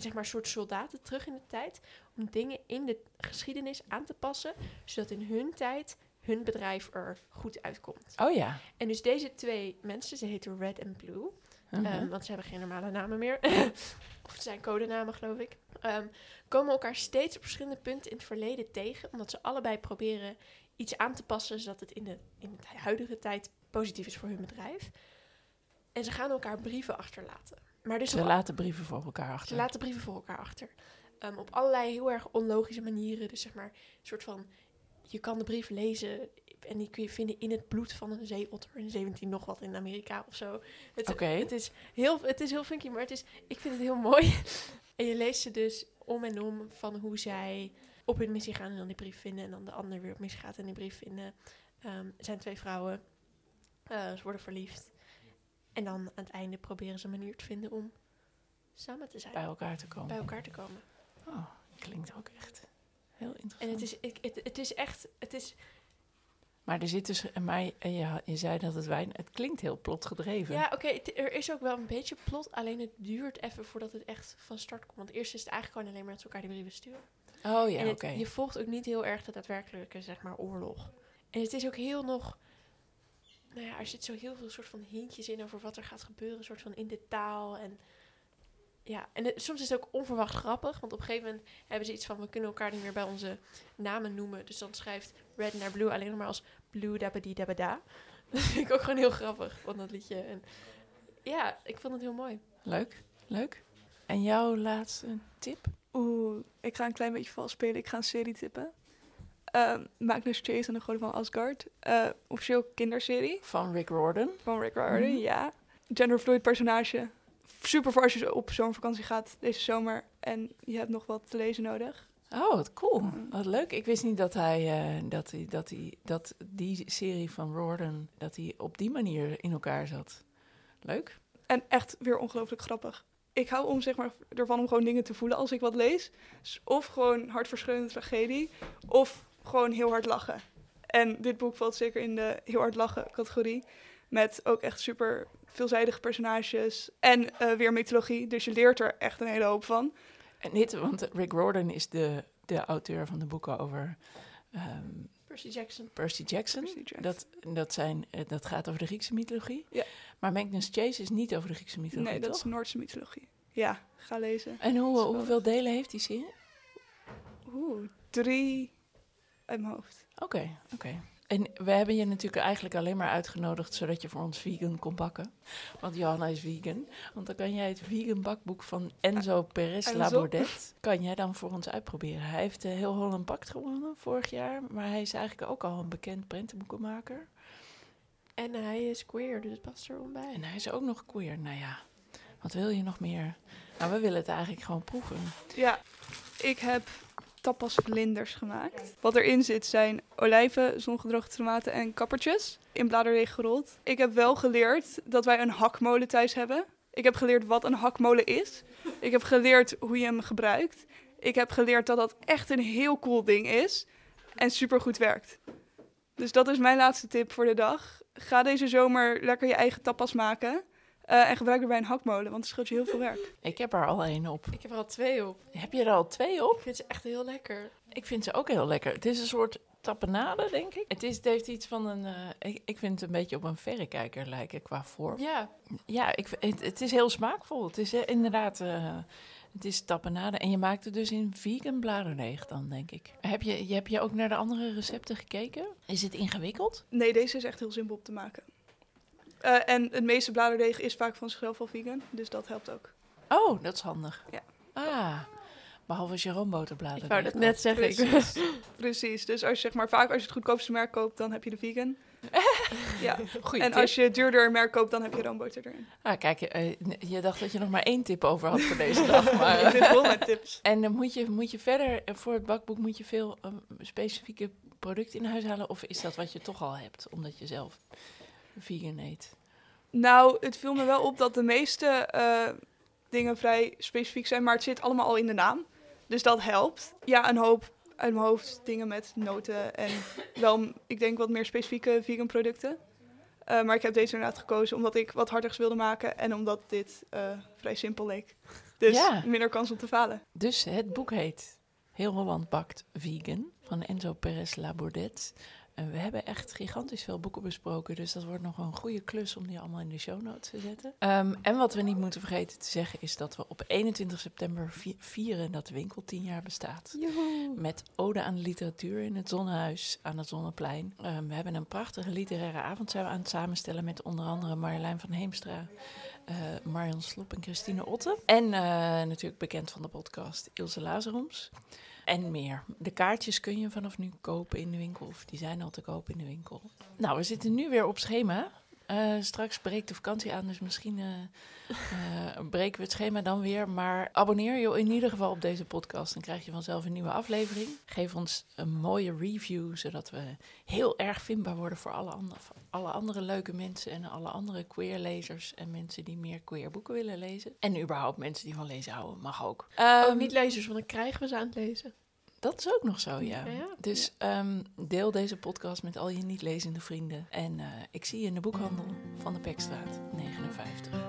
zeg maar een soort soldaten terug in de tijd om dingen in de geschiedenis aan te passen, zodat in hun tijd hun bedrijf er goed uitkomt. oh ja. En dus deze twee mensen, ze heten Red en Blue, Mhm. Ehm, want ze hebben geen normale namen meer. of het zijn codenamen, geloof ik. Ehm, komen elkaar steeds op verschillende punten in het verleden tegen. Omdat ze allebei proberen iets aan te passen. Zodat het in de, in de huidige tijd positief is voor hun bedrijf. En ze gaan elkaar brieven achterlaten. Maar dus Ze laten brieven voor elkaar ze achter. laten brieven voor elkaar achter. Op allerlei heel erg onlogische manieren. Dus zeg maar, een soort van... Je kan de brief lezen en die kun je vinden in het bloed van een zeeotter in 17 nog wat in Amerika of zo. Het, het, is heel, het is heel funky, maar het is, ik vind het heel mooi. en je leest ze dus om en om van hoe zij op hun missie gaan en dan die brief vinden. En dan de ander weer op missie gaat en die brief vinden. Er zijn twee vrouwen. Eh, ze worden verliefd. En dan aan het einde proberen ze een manier te vinden om samen te zijn Bij elkaar te komen. bij elkaar te komen. Oh, klinkt ook echt heel interessant. En het is, ik, het, het is echt, het is, Maar er zit dus, maar je, je, je zei dat het wijn, het klinkt heel plotgedreven. ja oké, er is ook wel een beetje plot, alleen het duurt even voordat het echt van start komt. Want eerst is het eigenlijk gewoon alleen maar dat ze elkaar die brieven sturen. Oh ja, oké. je volgt ook niet heel erg de daadwerkelijke, zeg maar, oorlog. En het is ook heel nog, nou ja, er zit zo heel veel soort van hintjes in over wat er gaat gebeuren, soort van in de taal en... Ja, en het- soms is het ook onverwacht grappig, want op een gegeven moment hebben ze iets van, we kunnen elkaar niet meer bij onze namen noemen. Dus dan schrijft Red naar Blue alleen nog maar als Blue dabadi dabada. Dat vind ik ook gewoon heel grappig van dat liedje. En ja, ik vond het heel mooi. Leuk, leuk. En jouw laatste tip? Oeh, ik ga een klein beetje vals spelen. Ik ga een serie tippen. Ehm Magnus Chase en de Goden van Asgard. Eh, officieel kinderserie Van Rick Riordan. van Rick Riordan, Mhm. ja. Genderfluid personage. Super voor als je op zomervakantie gaat deze zomer en je hebt nog wat te lezen nodig. Oh, wat cool. Wat leuk. Ik wist niet dat hij, eh, dat, hij, dat, hij, dat die serie van Riordan, dat hij op die manier in elkaar zat. Leuk. En echt weer ongelooflijk grappig. Ik hou om, zeg maar, ervan om gewoon dingen te voelen als ik wat lees. Dus of gewoon hartverscheurende tragedie, of gewoon heel hard lachen. En dit boek valt zeker in de heel hard lachen categorie. Met ook echt super veelzijdige personages en eh, weer mythologie. Dus je leert er echt een hele hoop van. En dit, want Rick Riordan is de, de auteur van de boeken over ehm, Percy Jackson. Percy Jackson. Percy Jackson. Dat, dat, zijn, eh, dat gaat over de Griekse mythologie. Ja. Maar Magnus Chase is niet over de Griekse mythologie, Nee, dat toch? is Noordse mythologie. Ja, ga lezen. En hoe, hoeveel delen heeft die serie? Oeh, drie uit mijn hoofd. Oké, oké. En we hebben je natuurlijk eigenlijk alleen maar uitgenodigd zodat je voor ons vegan kon bakken. Want Johanna is vegan. Want dan kan jij het vegan bakboek van Enzo Perez Enzo. Labordet, kan jij dan voor ons uitproberen. Hij heeft eh, heel Holland Bakt gewonnen vorig jaar, maar hij is eigenlijk ook al een bekend prentenboekenmaker. En hij is queer, dus het past er bij. En hij is ook nog queer. Nou ja, wat wil je nog meer? Nou, we willen het eigenlijk gewoon proeven. Ja, ik heb tapas vlinders gemaakt. Wat erin zit zijn olijven, zongedroogde tomaten en kappertjes. In bladerdeeg gerold. Ik heb wel geleerd dat wij een hakmolen thuis hebben. Ik heb geleerd wat een hakmolen is. Ik heb geleerd hoe je hem gebruikt. Ik heb geleerd dat dat echt een heel cool ding is. En supergoed werkt. Dus dat is mijn laatste tip voor de dag. Ga deze zomer lekker je eigen tapas maken. Eh, en gebruik erbij een hakmolen, want het scheelt je heel veel werk. Ik heb er al één op. Ik heb er al twee op. Heb je er al twee op? Ik vind ze echt heel lekker. Ik vind ze ook heel lekker. Het is een soort tapenade, denk ik. Het, is, het heeft iets van een... eh, ik, ik vind het een beetje op een verrekijker lijken qua vorm. Ja, Ja, ik, het, het is heel smaakvol. Het is eh, inderdaad... eh, het is tapenade. En je maakt het dus in vegan bladerdeeg dan, denk ik. Heb je, je, heb je ook naar de andere recepten gekeken? Is het ingewikkeld? Nee, deze is echt heel simpel op te maken. Eh, en het meeste bladerdeeg is vaak van zichzelf al vegan, dus dat helpt ook. Oh, dat is handig. Ja. Ah, Behalve als je roomboterbladen Ik wou dat net zeggen. Ik, Precies. Precies. Dus als je zeg maar vaak als je het goedkoopste merk koopt, dan heb je de vegan. ja. Goeie En tip. als je duurder merk koopt, dan heb je roomboter erin. Ah, kijk, eh, je dacht dat je nog maar één tip over had voor deze dag. Maar, ik zit vol met tips. En dan moet je, moet je verder, voor het bakboek, moet je veel eh, specifieke producten in huis halen? Of is dat wat je toch al hebt, omdat je zelf vegan eet? Nou, het viel me wel op dat de meeste eh, dingen vrij specifiek zijn, maar het zit allemaal al in de naam. Dus dat helpt. Ja, een hoop uit mijn hoofd dingen met noten en wel, ik denk, wat meer specifieke vegan producten. Eh, maar ik heb deze inderdaad gekozen omdat ik wat hardigs wilde maken en omdat dit eh, vrij simpel leek. Dus Ja. minder kans om te falen. Dus het boek heet Heel Holland bakt vegan van Enzo Perez Labourdet. En we hebben echt gigantisch veel boeken besproken, dus dat wordt nog een goede klus om die allemaal in de show notes te zetten. Ehm, en wat we niet moeten vergeten te zeggen is dat we op 21 september vi- vieren dat de winkel 10 jaar bestaat. Met Ode aan de Literatuur in het Zonnehuis aan het Zonneplein. Ehm, we hebben een prachtige literaire avond zijn we aan het samenstellen met onder andere Marjolein van Heemstra, eh Marion Slop en Christine Otte. En eh, natuurlijk bekend van de podcast Ilse Lazaroms. En meer. De kaartjes kun je vanaf nu kopen in de winkel, of die zijn al te kopen in de winkel. Nou, we zitten nu weer op schema. Eh, straks breekt de vakantie aan, dus misschien eh, eh, breken we het schema dan weer. Maar abonneer je in ieder geval op deze podcast. Dan krijg je vanzelf een nieuwe aflevering. Geef ons een mooie review, zodat we heel erg vindbaar worden voor alle, andere, voor alle andere leuke mensen en alle andere queer lezers en mensen die meer queer boeken willen lezen. En überhaupt mensen die van lezen houden, mag ook. oh, Ehm, niet lezers, want dan krijgen we ze aan het lezen. Dat is ook nog zo, ja. Ja, ja. Dus ehm, deel deze podcast met al je niet lezende vrienden. En eh, ik zie je in de boekhandel van de Pekstraat 59.